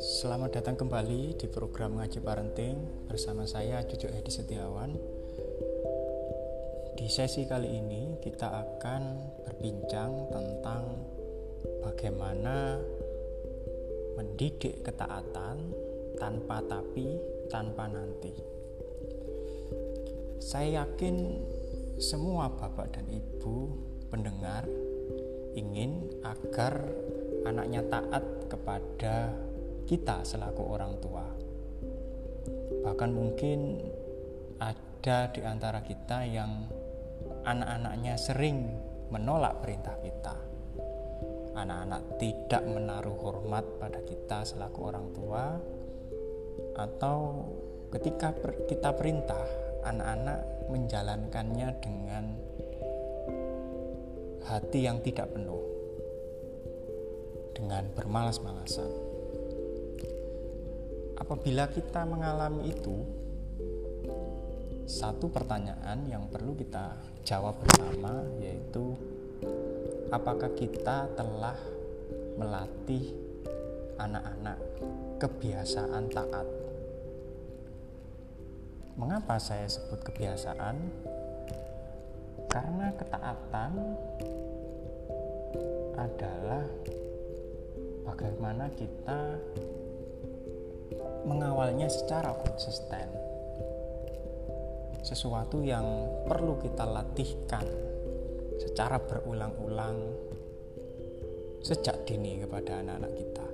Selamat datang kembali di program Ngaji Parenting bersama saya Cucu Edi Setiawan. Di sesi kali ini kita akan berbincang tentang bagaimana mendidik ketaatan tanpa tapi, tanpa nanti. Saya yakin semua bapak dan ibu pendengar ingin agar anaknya taat kepada kita selaku orang tua. Bahkan mungkin ada di antara kita yang anak-anaknya sering menolak perintah kita. Anak-anak tidak menaruh hormat pada kita selaku orang tua atau ketika kita perintah anak-anak menjalankannya dengan hati yang tidak penuh dengan bermalas-malasan apabila kita mengalami itu, satu pertanyaan yang perlu kita jawab bersama yaitu apakah kita telah melatih anak-anak kebiasaan taat. Mengapa saya sebut kebiasaan? Karena ketaatan adalah bagaimana kita mengawalnya secara konsisten. Sesuatu yang perlu kita latihkan secara berulang-ulang sejak dini kepada anak-anak kita.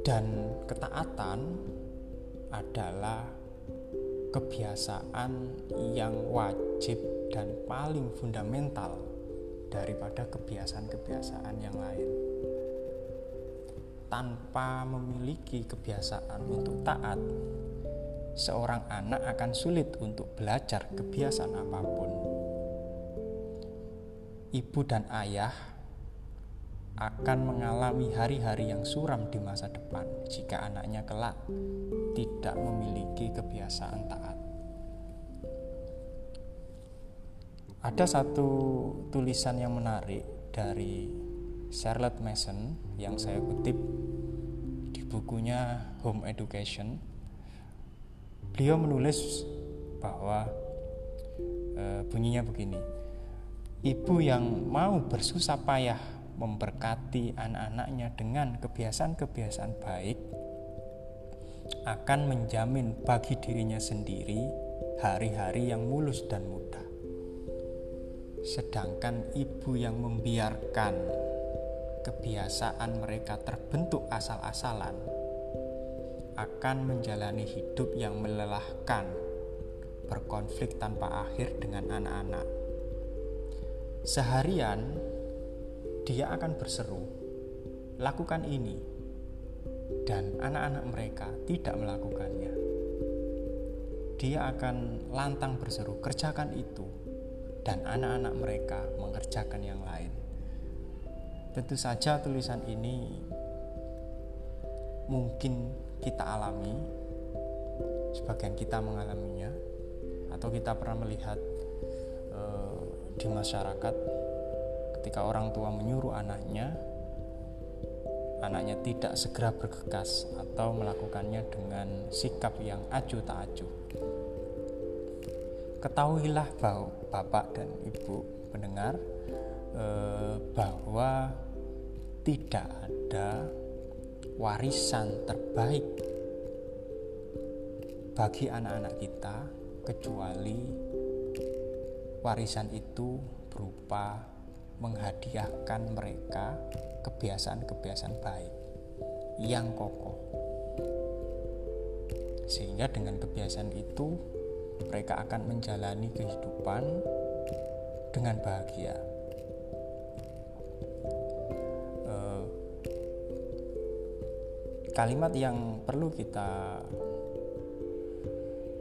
Dan ketaatan adalah kebiasaan yang wajib dan paling fundamental daripada kebiasaan-kebiasaan yang lain tanpa memiliki kebiasaan untuk taat, seorang anak akan sulit untuk belajar kebiasaan apa pun. Ibu dan ayah akan mengalami hari-hari yang suram di masa depan jika anaknya kelak tidak memiliki kebiasaan taat. Ada satu tulisan yang menarik dari Charlotte Mason yang saya kutip di bukunya Home Education. Beliau menulis bahwa e, bunyinya begini ibu yang mau bersusah payah memberkati anak-anaknya dengan kebiasaan-kebiasaan baik akan menjamin bagi dirinya sendiri hari-hari yang mulus dan mudah sedangkan ibu yang membiarkan kebiasaan mereka terbentuk asal-asalan akan menjalani hidup yang melelahkan, berkonflik tanpa akhir dengan anak-anak. Seharian dia akan berseru, "Lakukan ini." Dan anak-anak mereka tidak melakukannya. Dia akan lantang berseru, "Kerjakan itu." Dan anak-anak mereka mengerjakan yang lain. Tentu saja tulisan ini mungkin kita alami, sebagian kita mengalaminya, atau kita pernah melihat uh, di masyarakat ketika orang tua menyuruh anaknya, anaknya tidak segera bergegas atau melakukannya dengan sikap yang acuh tak acuh. Ketahuilah bahwa bapak dan ibu mendengar eh, bahwa tidak ada warisan terbaik bagi anak-anak kita kecuali warisan itu berupa menghadiahkan mereka kebiasaan-kebiasaan baik yang kokoh. Sehingga dengan kebiasaan itu mereka akan menjalani kehidupan dengan bahagia. Kalimat yang perlu kita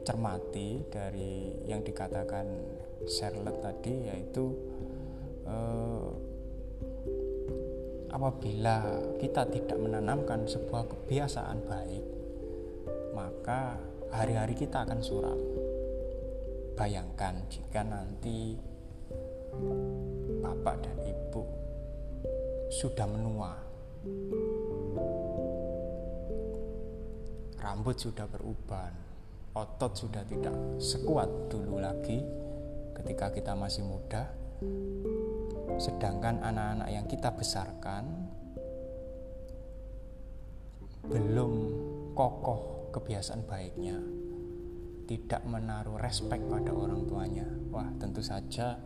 cermati dari yang dikatakan Charlotte tadi yaitu eh, apabila kita tidak menanamkan sebuah kebiasaan baik maka hari-hari kita akan suram bayangkan jika nanti bapak dan ibu sudah menua. Rambut sudah beruban, otot sudah tidak sekuat dulu lagi ketika kita masih muda. Sedangkan anak-anak yang kita besarkan belum kokoh kebiasaan baiknya, tidak menaruh respek pada orang tuanya. Wah, tentu saja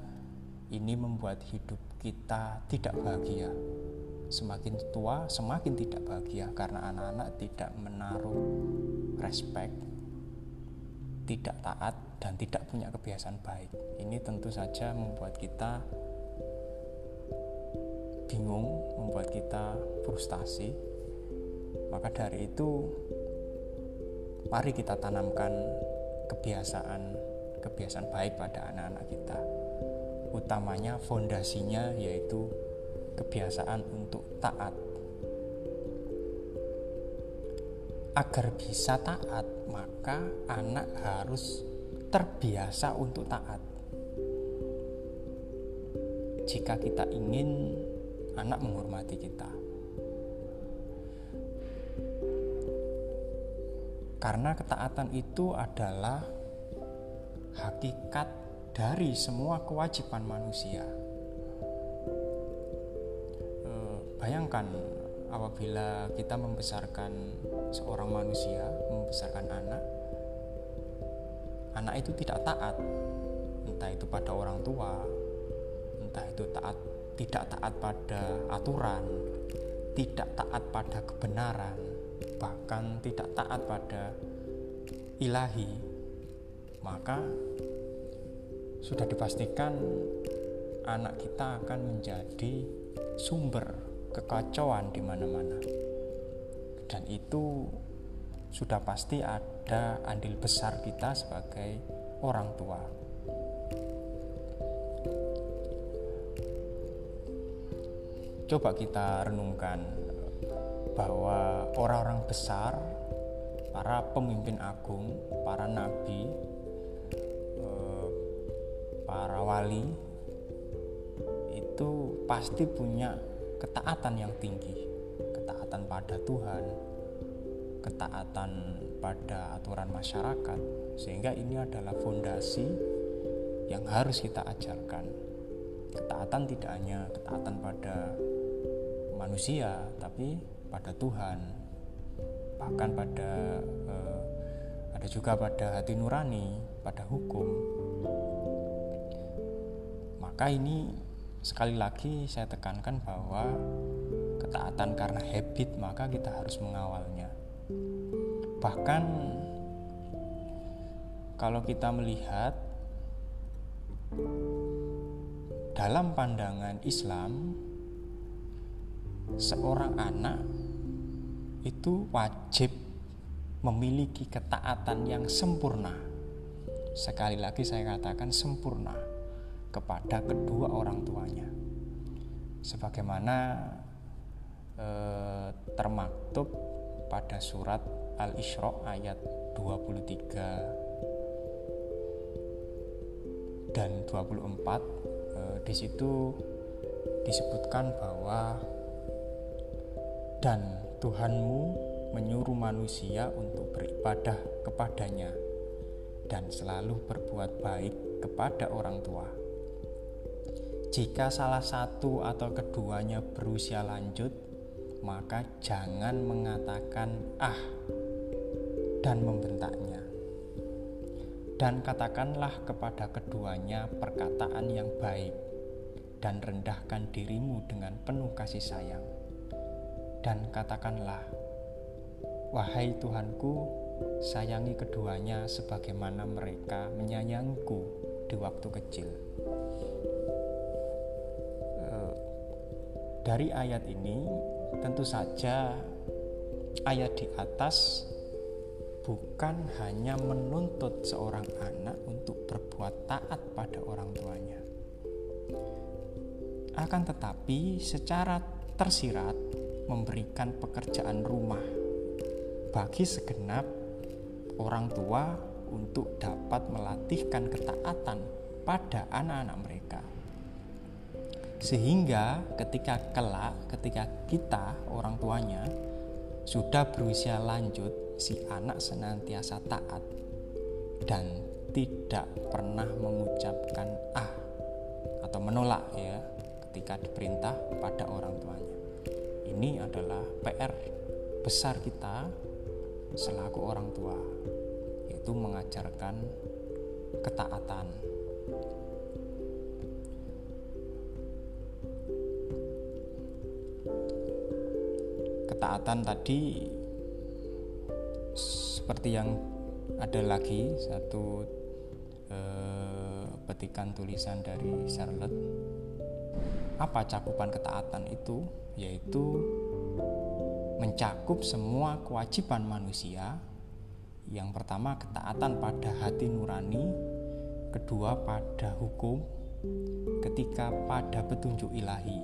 ini membuat hidup kita tidak bahagia. Semakin tua, semakin tidak bahagia karena anak-anak tidak menaruh respek, tidak taat, dan tidak punya kebiasaan baik. Ini tentu saja membuat kita bingung, membuat kita frustasi. Maka dari itu, mari kita tanamkan kebiasaan kebiasaan baik pada anak-anak kita. Utamanya fondasinya yaitu kebiasaan untuk taat. Agar bisa taat, maka anak harus terbiasa untuk taat. Jika kita ingin anak menghormati kita, karena ketaatan itu adalah hakikat dari semua kewajiban manusia. Eh, bayangkan apabila kita membesarkan seorang manusia, membesarkan anak, anak itu tidak taat, entah itu pada orang tua, entah itu taat tidak taat pada aturan, tidak taat pada kebenaran, bahkan tidak taat pada ilahi, maka sudah dipastikan anak kita akan menjadi sumber kekacauan di mana-mana. Dan itu sudah pasti ada andil besar kita sebagai orang tua. Coba kita renungkan bahwa orang-orang besar, para pemimpin agung, para nabi, eh, para wali itu pasti punya ketaatan yang tinggi, ketaatan pada Tuhan, ketaatan pada aturan masyarakat, sehingga ini adalah fondasi yang harus kita ajarkan. Ketaatan tidak hanya ketaatan pada manusia, tapi pada Tuhan, bahkan pada eh, ada juga pada hati nurani, pada hukum. Maka ini sekali lagi saya tekankan bahwa ketaatan karena habit maka kita harus mengawalnya Bahkan kalau kita melihat dalam pandangan Islam seorang anak itu wajib memiliki ketaatan yang sempurna. Sekali lagi saya katakan sempurna kepada kedua orang tuanya. Sebagaimana eh, termaktub pada surat Al-Isra ayat 23 dan 24 eh, di situ disebutkan bahwa dan Tuhanmu menyuruh manusia untuk beribadah kepadanya dan selalu berbuat baik kepada orang tua. Jika salah satu atau keduanya berusia lanjut, maka jangan mengatakan "ah" dan membentaknya. Dan katakanlah kepada keduanya perkataan yang baik, dan rendahkan dirimu dengan penuh kasih sayang. Dan katakanlah, "Wahai Tuhanku, sayangi keduanya sebagaimana mereka menyayangiku di waktu kecil." Eh, dari ayat ini, tentu saja ayat di atas bukan hanya menuntut seorang anak untuk berbuat taat pada orang tuanya, akan tetapi secara tersirat memberikan pekerjaan rumah bagi segenap orang tua untuk dapat melatihkan ketaatan pada anak-anak mereka. Sehingga ketika kelak, ketika kita orang tuanya sudah berusia lanjut, si anak senantiasa taat dan tidak pernah mengucapkan ah atau menolak ya ketika diperintah pada orang tuanya. Ini adalah PR besar kita selaku orang tua, yaitu mengajarkan ketaatan. Ketaatan tadi seperti yang ada lagi satu eh, petikan tulisan dari Charlotte apa cakupan ketaatan itu yaitu mencakup semua kewajiban manusia. Yang pertama ketaatan pada hati nurani. Kedua pada hukum. Ketika pada petunjuk ilahi.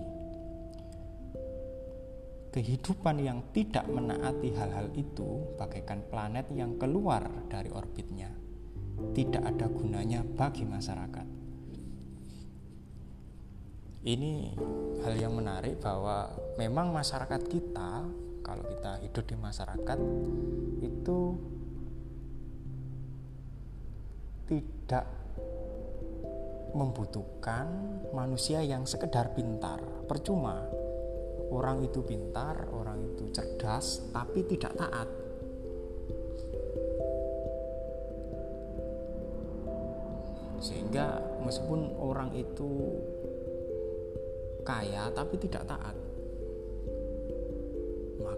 Kehidupan yang tidak menaati hal-hal itu bagaikan planet yang keluar dari orbitnya. Tidak ada gunanya bagi masyarakat ini hal yang menarik bahwa memang masyarakat kita kalau kita hidup di masyarakat itu tidak membutuhkan manusia yang sekedar pintar. Percuma orang itu pintar orang itu cerdas tapi tidak taat. Sehingga meskipun orang itu kaya tapi tidak taat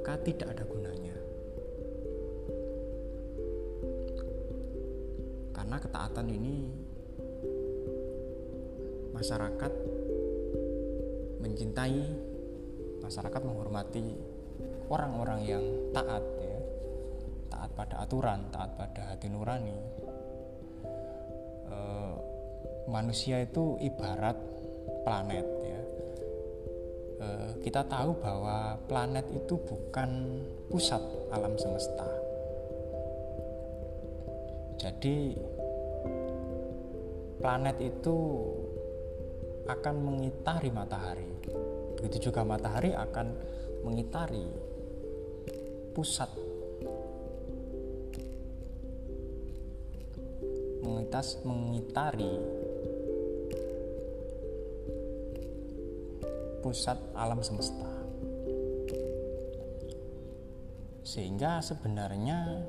maka tidak ada gunanya. Karena ketaatan ini masyarakat mencintai masyarakat menghormati orang-orang yang taat ya. Taat pada aturan taat pada hati nurani. E, manusia itu ibarat planet ya kita tahu bahwa planet itu bukan pusat alam semesta. Jadi planet itu akan mengitari matahari. Begitu juga matahari akan mengitari pusat mengitas mengitari pusat alam semesta. Sehingga sebenarnya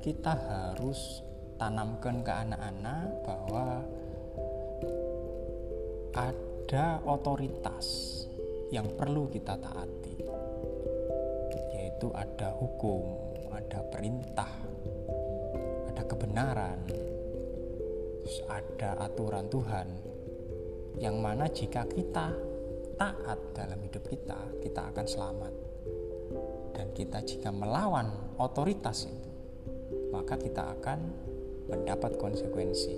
kita harus tanamkan ke anak-anak bahwa ada otoritas yang perlu kita taati yaitu ada hukum, ada perintah, ada kebenaran, ada aturan Tuhan yang mana jika kita taat dalam hidup kita, kita akan selamat. Dan kita jika melawan otoritas itu, maka kita akan mendapat konsekuensi.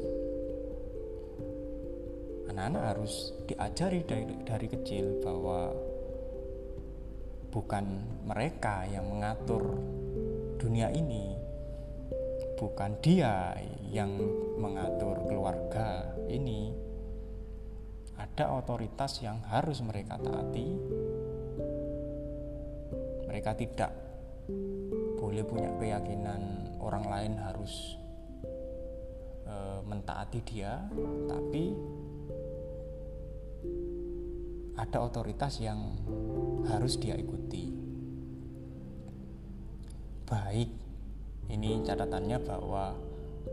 Anak-anak harus diajari dari, dari kecil bahwa bukan mereka yang mengatur dunia ini, bukan dia yang mengatur keluarga ini, ada otoritas yang harus mereka taati. Mereka tidak boleh punya keyakinan orang lain harus e, mentaati dia, tapi ada otoritas yang harus dia ikuti. Baik, ini catatannya bahwa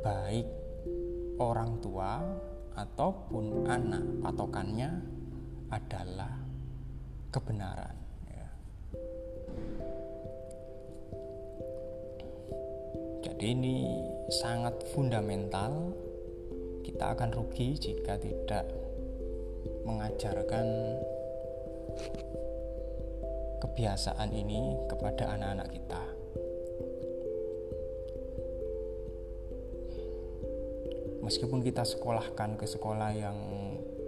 baik orang tua ataupun anak patokannya adalah kebenaran ya. jadi ini sangat fundamental kita akan rugi jika tidak mengajarkan kebiasaan ini kepada anak-anak kita meskipun kita sekolahkan ke sekolah yang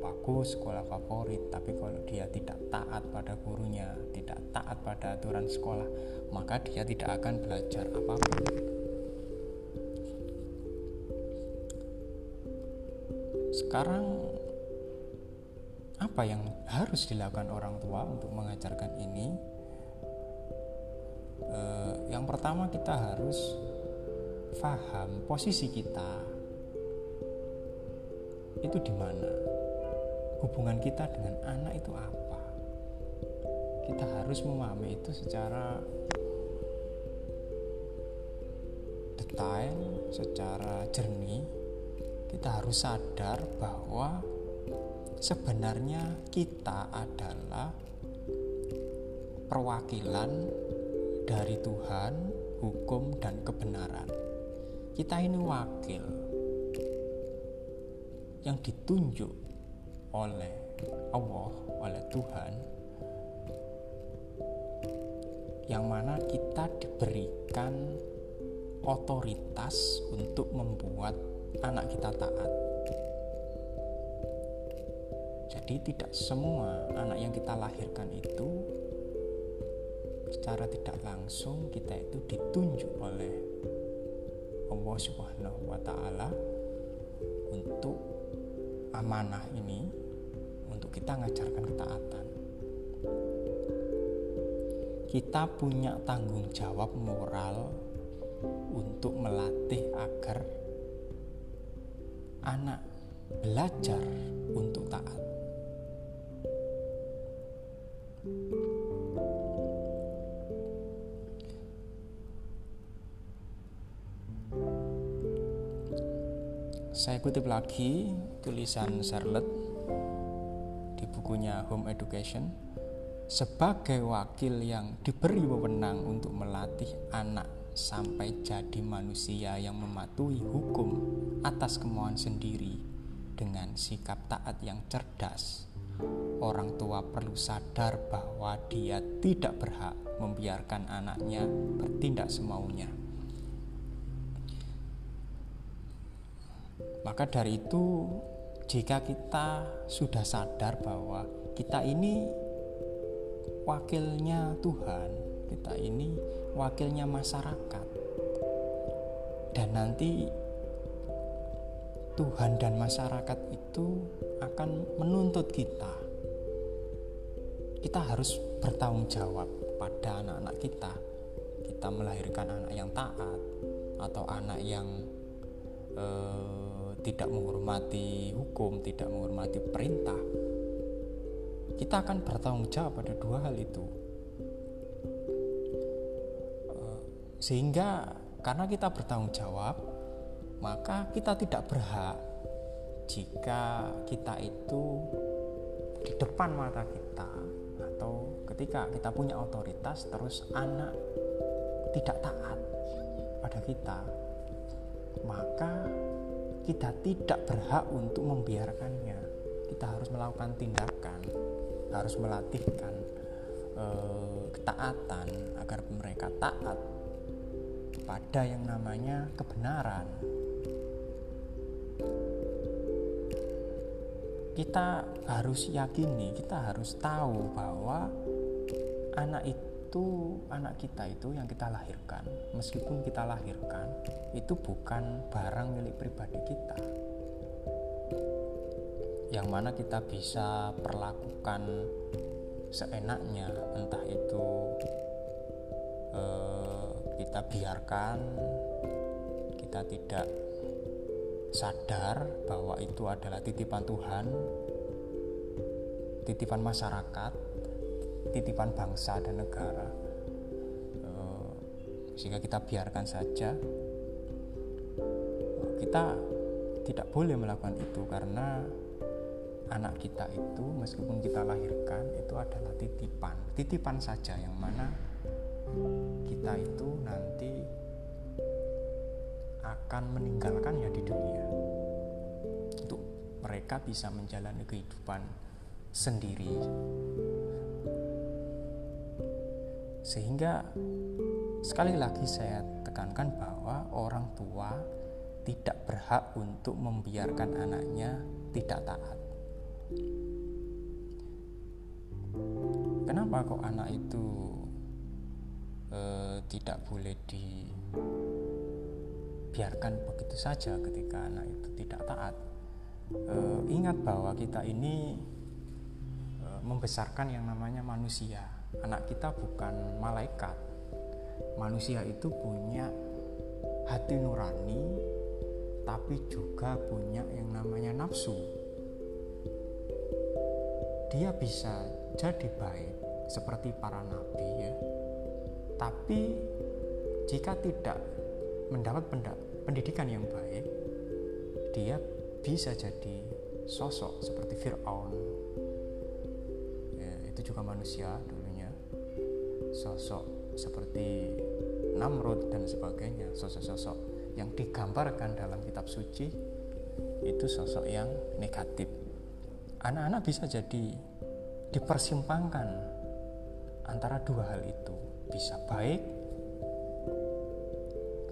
bagus, sekolah favorit, tapi kalau dia tidak taat pada gurunya, tidak taat pada aturan sekolah, maka dia tidak akan belajar apa pun. sekarang apa yang harus dilakukan orang tua untuk mengajarkan ini eh, yang pertama kita harus paham posisi kita itu di mana? Hubungan kita dengan anak itu apa? Kita harus memahami itu secara detail secara jernih. Kita harus sadar bahwa sebenarnya kita adalah perwakilan dari Tuhan, hukum, dan kebenaran. Kita ini wakil yang ditunjuk oleh Allah, oleh Tuhan, yang mana kita diberikan otoritas untuk membuat anak kita taat. Jadi tidak semua anak yang kita lahirkan itu secara tidak langsung kita itu ditunjuk oleh Allah Subhanahu wa taala untuk amanah ini untuk kita ngajarkan ketaatan. Kita punya tanggung jawab moral untuk melatih agar anak belajar untuk taat. Saya kutip lagi tulisan Charlotte di bukunya Home Education sebagai wakil yang diberi wewenang untuk melatih anak sampai jadi manusia yang mematuhi hukum atas kemauan sendiri dengan sikap taat yang cerdas. Orang tua perlu sadar bahwa dia tidak berhak membiarkan anaknya bertindak semaunya. Maka dari itu, jika kita sudah sadar bahwa kita ini wakilnya Tuhan, kita ini wakilnya masyarakat, dan nanti Tuhan dan masyarakat itu akan menuntut kita. Kita harus bertanggung jawab pada anak-anak kita. Kita melahirkan anak yang taat atau anak yang eh, tidak menghormati hukum, tidak menghormati perintah. Kita akan bertanggung jawab pada dua hal itu. Eh, sehingga karena kita bertanggung jawab, maka kita tidak berhak jika kita itu di depan mata kita atau ketika kita punya otoritas terus anak tidak taat pada kita maka kita tidak berhak untuk membiarkannya. Kita harus melakukan tindakan harus melatihkan eh, ketaatan agar mereka taat pada yang namanya kebenaran. Kita harus yakini, kita harus tahu bahwa anak itu, anak kita itu yang kita lahirkan, meskipun kita lahirkan, itu bukan barang milik pribadi kita. Yang mana kita bisa perlakukan seenaknya, entah itu eh, kita biarkan, kita tidak sadar bahwa itu adalah titipan Tuhan, titipan masyarakat, titipan bangsa dan negara. Eh, sehingga kita biarkan saja, kita tidak boleh melakukan itu karena anak kita itu meskipun kita lahirkan itu adalah titipan, titipan saja yang mana kita itu nanti akan meninggalkannya di dunia. Untuk mereka bisa menjalani kehidupan sendiri sehingga sekali lagi saya tekankan bahwa orang tua tidak berhak untuk membiarkan anaknya tidak taat kenapa kok anak itu eh, tidak boleh di biarkan begitu saja ketika anak itu tidak taat uh, ingat bahwa kita ini uh, membesarkan yang namanya manusia. Anak kita bukan malaikat. Manusia itu punya hati nurani, tapi juga punya yang namanya nafsu. Dia bisa jadi baik seperti para nabi ya, tapi jika tidak mendapat pendidikan yang baik, dia bisa jadi sosok seperti Fir'aun. Ya, itu juga manusia. Sosok seperti Namrud dan sebagainya, sosok-sosok yang digambarkan dalam kitab suci itu sosok yang negatif. Anak-anak bisa jadi dipersimpangkan antara dua hal itu, bisa baik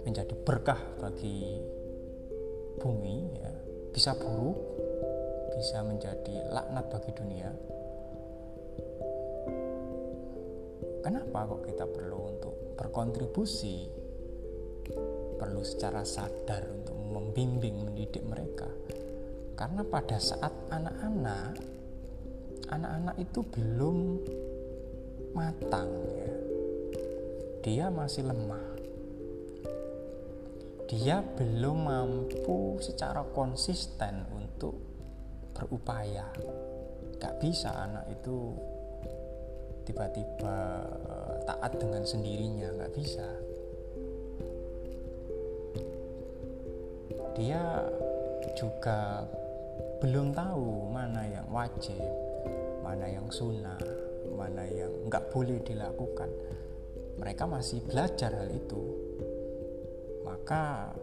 menjadi berkah bagi bumi ya. Bisa buruk bisa menjadi laknat bagi dunia kenapa kok kita perlu untuk berkontribusi? Perlu secara sadar untuk membimbing mendidik mereka. Karena pada saat anak-anak anak-anak itu belum matang ya. Dia masih lemah. Dia belum mampu secara konsisten untuk berupaya. Gak bisa anak itu tiba-tiba eh, taat dengan sendirinya gak bisa. Dia juga belum tahu mana yang wajib mana yang sunnah mana yang nggak boleh dilakukan. Mereka masih belajar hal itu. Maka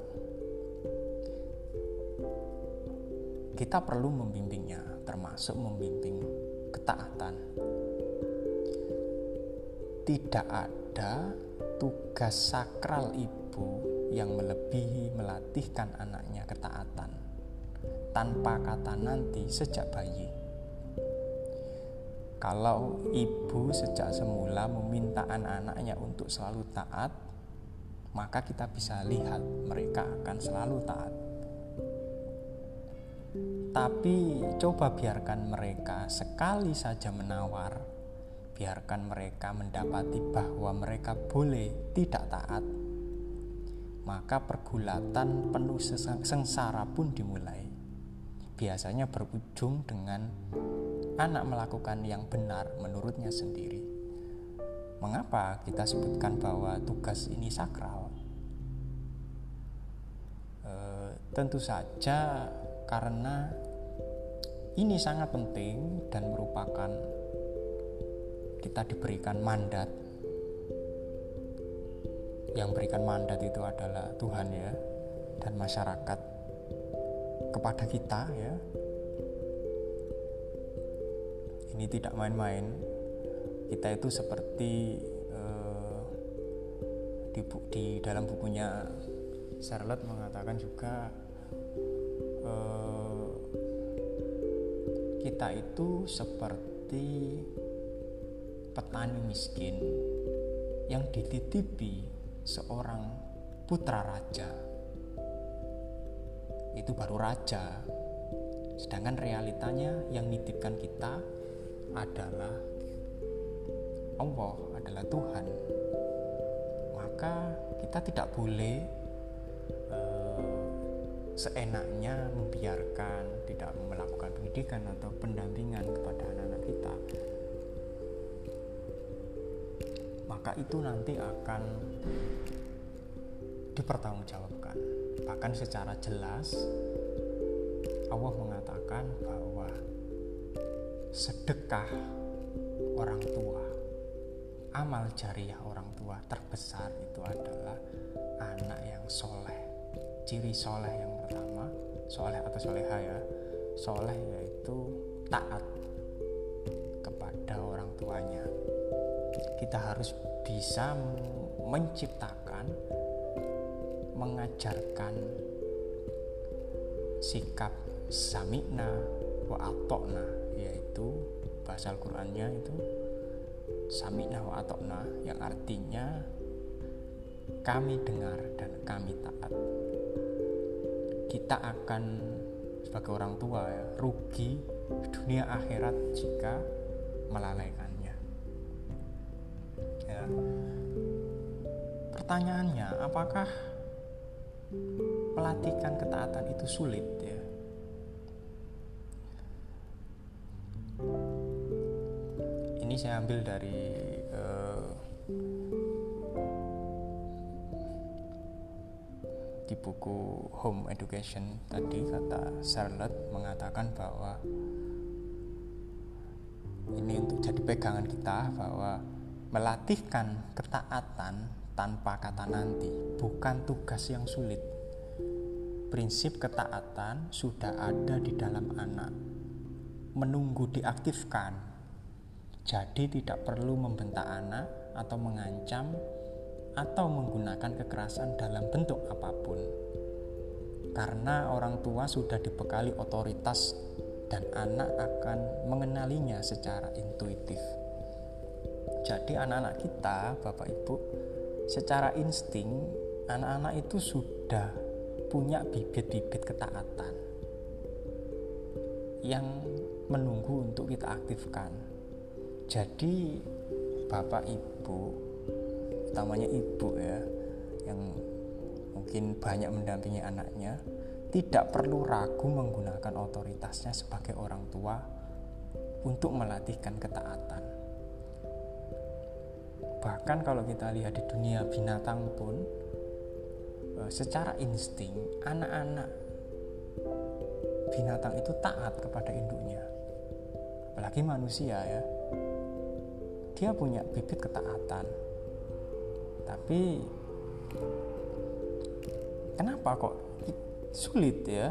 kita perlu membimbingnya, termasuk membimbing ketaatan. Tidak ada tugas sakral ibu yang melebihi melatihkan anaknya ketaatan tanpa kata nanti sejak bayi. Kalau ibu sejak semula meminta anak-anaknya untuk selalu taat, maka kita bisa lihat mereka akan selalu taat. Tapi coba biarkan mereka sekali saja menawar, biarkan mereka mendapati bahwa mereka boleh tidak taat, maka pergulatan penuh sengsara pun dimulai. Biasanya berujung dengan anak melakukan yang benar menurutnya sendiri. Mengapa kita sebutkan bahwa tugas ini sakral? E, tentu saja karena ini sangat penting dan merupakan kita diberikan mandat. Yang berikan mandat itu adalah Tuhan ya dan masyarakat kepada kita ya. Ini tidak main-main kita itu seperti uh, di, di dalam bukunya Charlotte mengatakan juga uh, kita itu seperti petani miskin yang dititipi seorang putra raja. Itu baru raja. Sedangkan realitanya yang nitipkan kita adalah Allah adalah Tuhan, maka kita tidak boleh uh, seenaknya membiarkan tidak melakukan pendidikan atau pendampingan kepada anak-anak kita. Maka itu nanti akan dipertanggungjawabkan. Bahkan secara jelas Allah mengatakan bahwa sedekah orang tua amal jariah orang tua terbesar itu adalah anak yang soleh ciri soleh yang pertama soleh atau soleha ya soleh yaitu taat kepada orang tuanya kita harus bisa menciptakan mengajarkan sikap samikna wa atokna yaitu bahasa Al-Qur'annya itu sami'na wa atokna yang artinya kami dengar dan kami taat. Kita akan sebagai orang tua ya rugi dunia akhirat jika melalaikannya ya. Pertanyaannya apakah melatihkan ketaatan itu sulit ya? Ini saya ambil dari uh, di buku Home Education tadi kata Charlotte mengatakan bahwa ini untuk jadi pegangan kita bahwa melatihkan ketaatan tanpa kata nanti bukan tugas yang sulit. Prinsip ketaatan sudah ada di dalam anak, menunggu diaktifkan. Jadi tidak perlu membentak anak atau mengancam atau menggunakan kekerasan dalam bentuk apa pun. Karena orang tua sudah dibekali otoritas dan anak akan mengenalinya secara intuitif. Jadi anak-anak kita, Bapak Ibu, secara insting anak-anak itu sudah punya bibit-bibit ketaatan yang menunggu untuk kita aktifkan. Jadi Bapak Ibu utamanya ibu ya yang mungkin banyak mendampingi anaknya tidak perlu ragu menggunakan otoritasnya sebagai orang tua untuk melatihkan ketaatan. Bahkan kalau kita lihat di dunia binatang pun eh, secara insting anak-anak binatang itu taat kepada induknya. Apalagi manusia ya. Dia punya bibit ketaatan tapi kenapa kok sulit ya?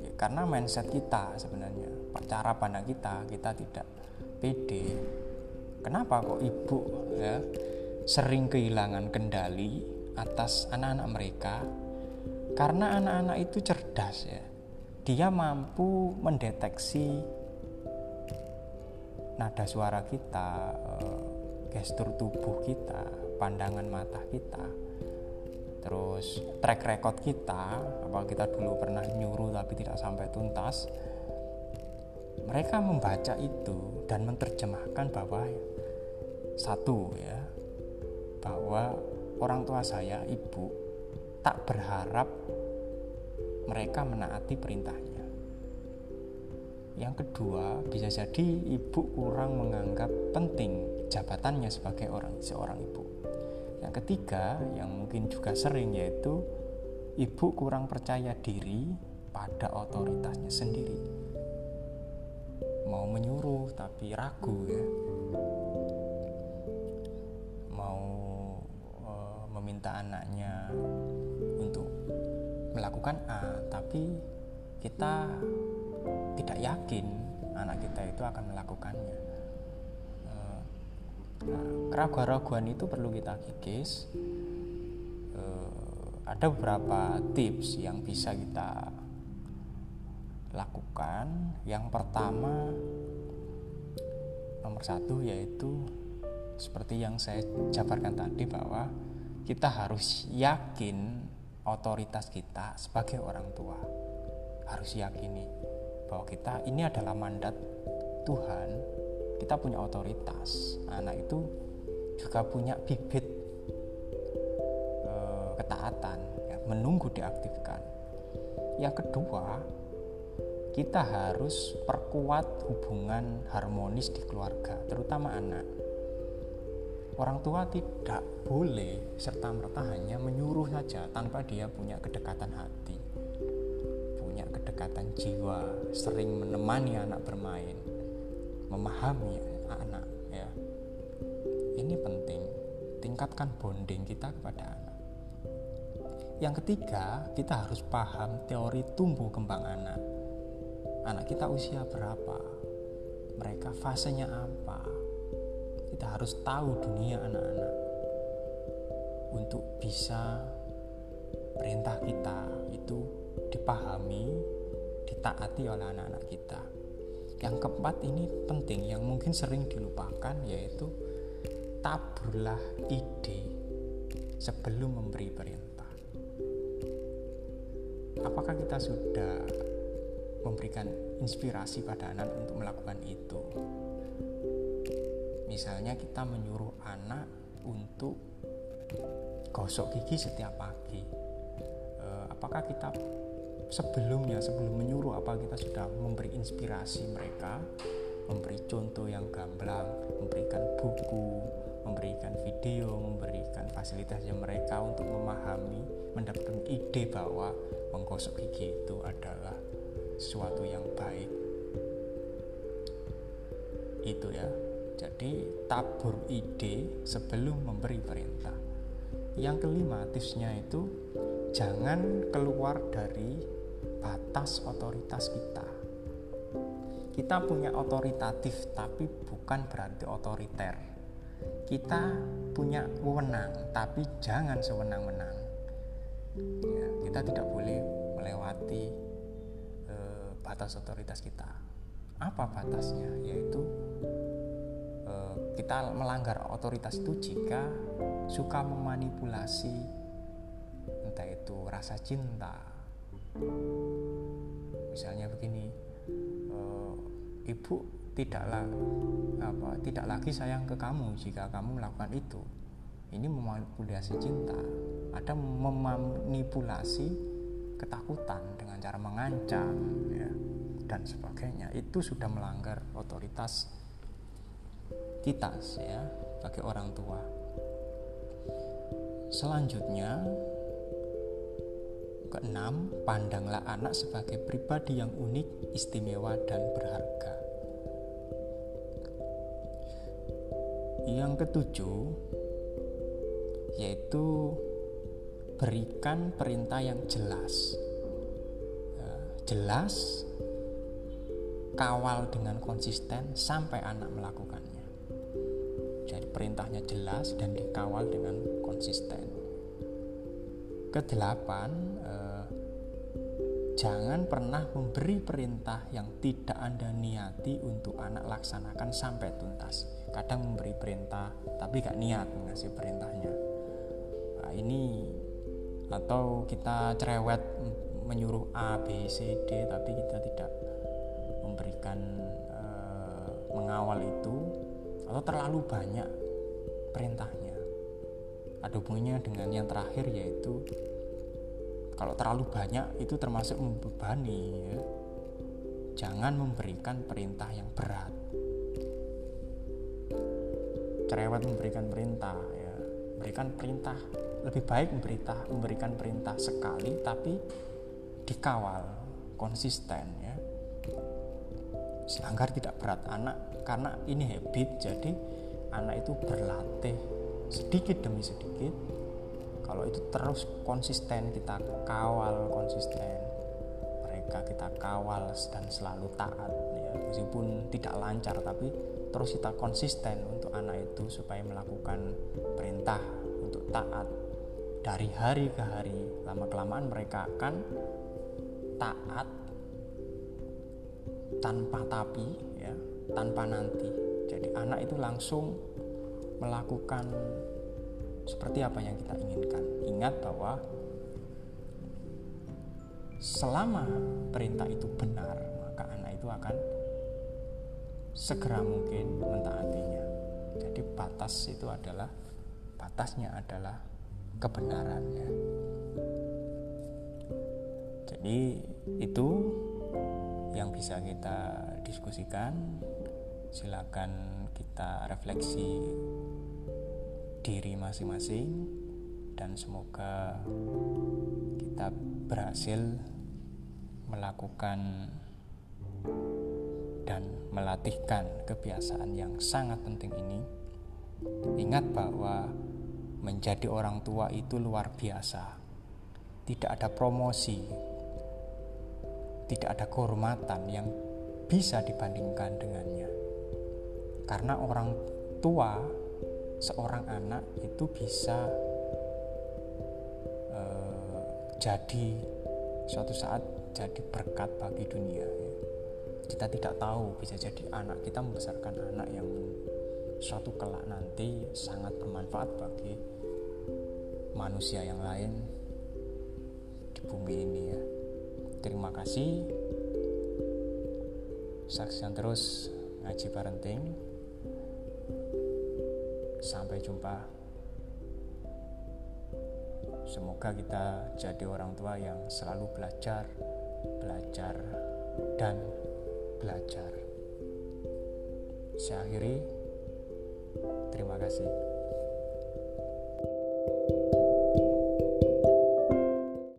ya karena mindset kita sebenarnya cara pandang kita kita tidak pede kenapa kok ibu ya sering kehilangan kendali atas anak-anak mereka karena anak-anak itu cerdas ya. Dia mampu mendeteksi nada suara kita eh, gestur tubuh kita pandangan mata kita terus track record kita apa kita dulu pernah nyuruh tapi tidak sampai tuntas. Mereka membaca itu dan menerjemahkan bahwa satu ya bahwa orang tua saya ibu tak berharap mereka menaati perintahnya yang kedua bisa jadi ibu kurang menganggap penting jabatannya sebagai orang seorang ibu yang ketiga, yang mungkin juga sering yaitu ibu kurang percaya diri pada otoritasnya sendiri. Mau menyuruh tapi ragu ya. Meminta anaknya untuk melakukan A, tapi kita tidak yakin anak kita itu akan melakukannya Nah, keraguan-keraguan itu perlu kita kikis. Uh, ada beberapa tips yang bisa kita lakukan. Yang pertama, nomor satu yaitu seperti yang saya jabarkan tadi bahwa kita harus yakin otoritas kita sebagai orang tua harus yakini bahwa kita ini adalah mandat Tuhan. Kita punya otoritas. Anak itu juga punya bibit e, ketaatan ya, menunggu diaktifkan. Yang kedua kita harus perkuat hubungan harmonis di keluarga terutama anak orang tua tidak boleh serta merta hanya menyuruh saja tanpa dia punya kedekatan hati. Punya kedekatan jiwa sering menemani anak bermain memahami anak ya. Ini penting tingkatkan bonding kita kepada anak. Yang ketiga kita harus paham teori tumbuh kembang anak. Anak kita usia berapa? Mereka fasenya apa kita harus tahu dunia anak-anak untuk bisa perintah kita itu dipahami ditaati oleh anak-anak kita yang keempat ini penting yang mungkin sering dilupakan yaitu taburlah ide sebelum memberi perintah. Apakah kita sudah memberikan inspirasi pada anak untuk melakukan itu. Misalnya kita menyuruh anak untuk gosok gigi setiap pagi. E, apakah kita sebelumnya sebelum menyuruh apa kita sudah memberi inspirasi mereka, memberi contoh yang gamblang, memberikan buku, memberikan video, memberikan fasilitas yang mereka untuk memahami, mendapatkan ide bahwa menggosok gigi itu adalah sesuatu yang baik. Itu ya jadi tabur ide sebelum memberi perintah yang kelima tipsnya itu jangan keluar dari batas otoritas kita kita punya otoritatif tapi bukan berarti otoriter kita punya wewenang tapi jangan sewenang-wenang ya, kita tidak boleh melewati batas otoritas kita. Apa batasnya? Yaitu eh, kita melanggar otoritas itu jika suka memanipulasi entah itu rasa cinta. Misalnya begini, eh, ibu tidaklah apa tidak lagi sayang ke kamu jika kamu melakukan itu. Ini memanipulasi cinta. Ada memanipulasi ketakutan dengan cara mengancam ya, dan sebagainya itu sudah melanggar otoritas kita ya sebagai orang tua. Selanjutnya keenam, pandanglah anak sebagai pribadi yang unik, istimewa dan berharga. Yang ketujuh yaitu berikan perintah yang jelas ya, jelas kawal dengan konsisten sampai anak melakukannya jadi perintahnya jelas dan dikawal dengan konsisten. Kedelapan eh, jangan pernah memberi perintah yang tidak anda niati untuk anak laksanakan sampai tuntas. Kadang memberi perintah tapi gak niat mengasih perintahnya. Nah, ini atau kita cerewet menyuruh A B C D tapi kita tidak memberikan e, mengawal itu atau terlalu banyak perintahnya. Ada hubungannya dengan yang terakhir yaitu kalau terlalu banyak itu termasuk membebani ya. jangan memberikan perintah yang berat. Cerewet memberikan perintah ya. Berikan perintah lebih baik memberita, memberikan perintah sekali tapi dikawal konsisten ya. Agar tidak berat anak karena ini habit jadi anak itu berlatih sedikit demi sedikit. Kalau itu terus konsisten kita kawal konsisten. Mereka kita kawal dan selalu taat ya. Meskipun tidak lancar tapi terus kita konsisten untuk anak itu supaya melakukan perintah untuk taat. Dari hari ke hari lama kelamaan mereka akan taat tanpa tapi ya tanpa nanti jadi anak itu langsung melakukan seperti apa yang kita inginkan ingat bahwa selama perintah itu benar maka anak itu akan segera mungkin mentaatinya jadi batas itu adalah batasnya adalah kebenarannya. Jadi itu yang bisa kita diskusikan. Silakan kita refleksi diri masing-masing dan semoga kita berhasil melakukan dan melatihkan kebiasaan yang sangat penting ini. Ingat bahwa menjadi orang tua itu luar biasa. Tidak ada promosi, tidak ada kehormatan yang bisa dibandingkan dengannya. Karena orang tua seorang anak itu bisa uh, jadi suatu saat jadi berkat bagi dunia. Ya. Kita tidak tahu bisa jadi anak kita membesarkan anak yang suatu kelak nanti sangat bermanfaat bagi manusia yang lain di bumi ini ya. Terima kasih. saksikan terus ngaji parenting Sampai jumpa. Semoga kita jadi orang tua yang selalu belajar, belajar, dan belajar. Saya akhiri. Terima kasih.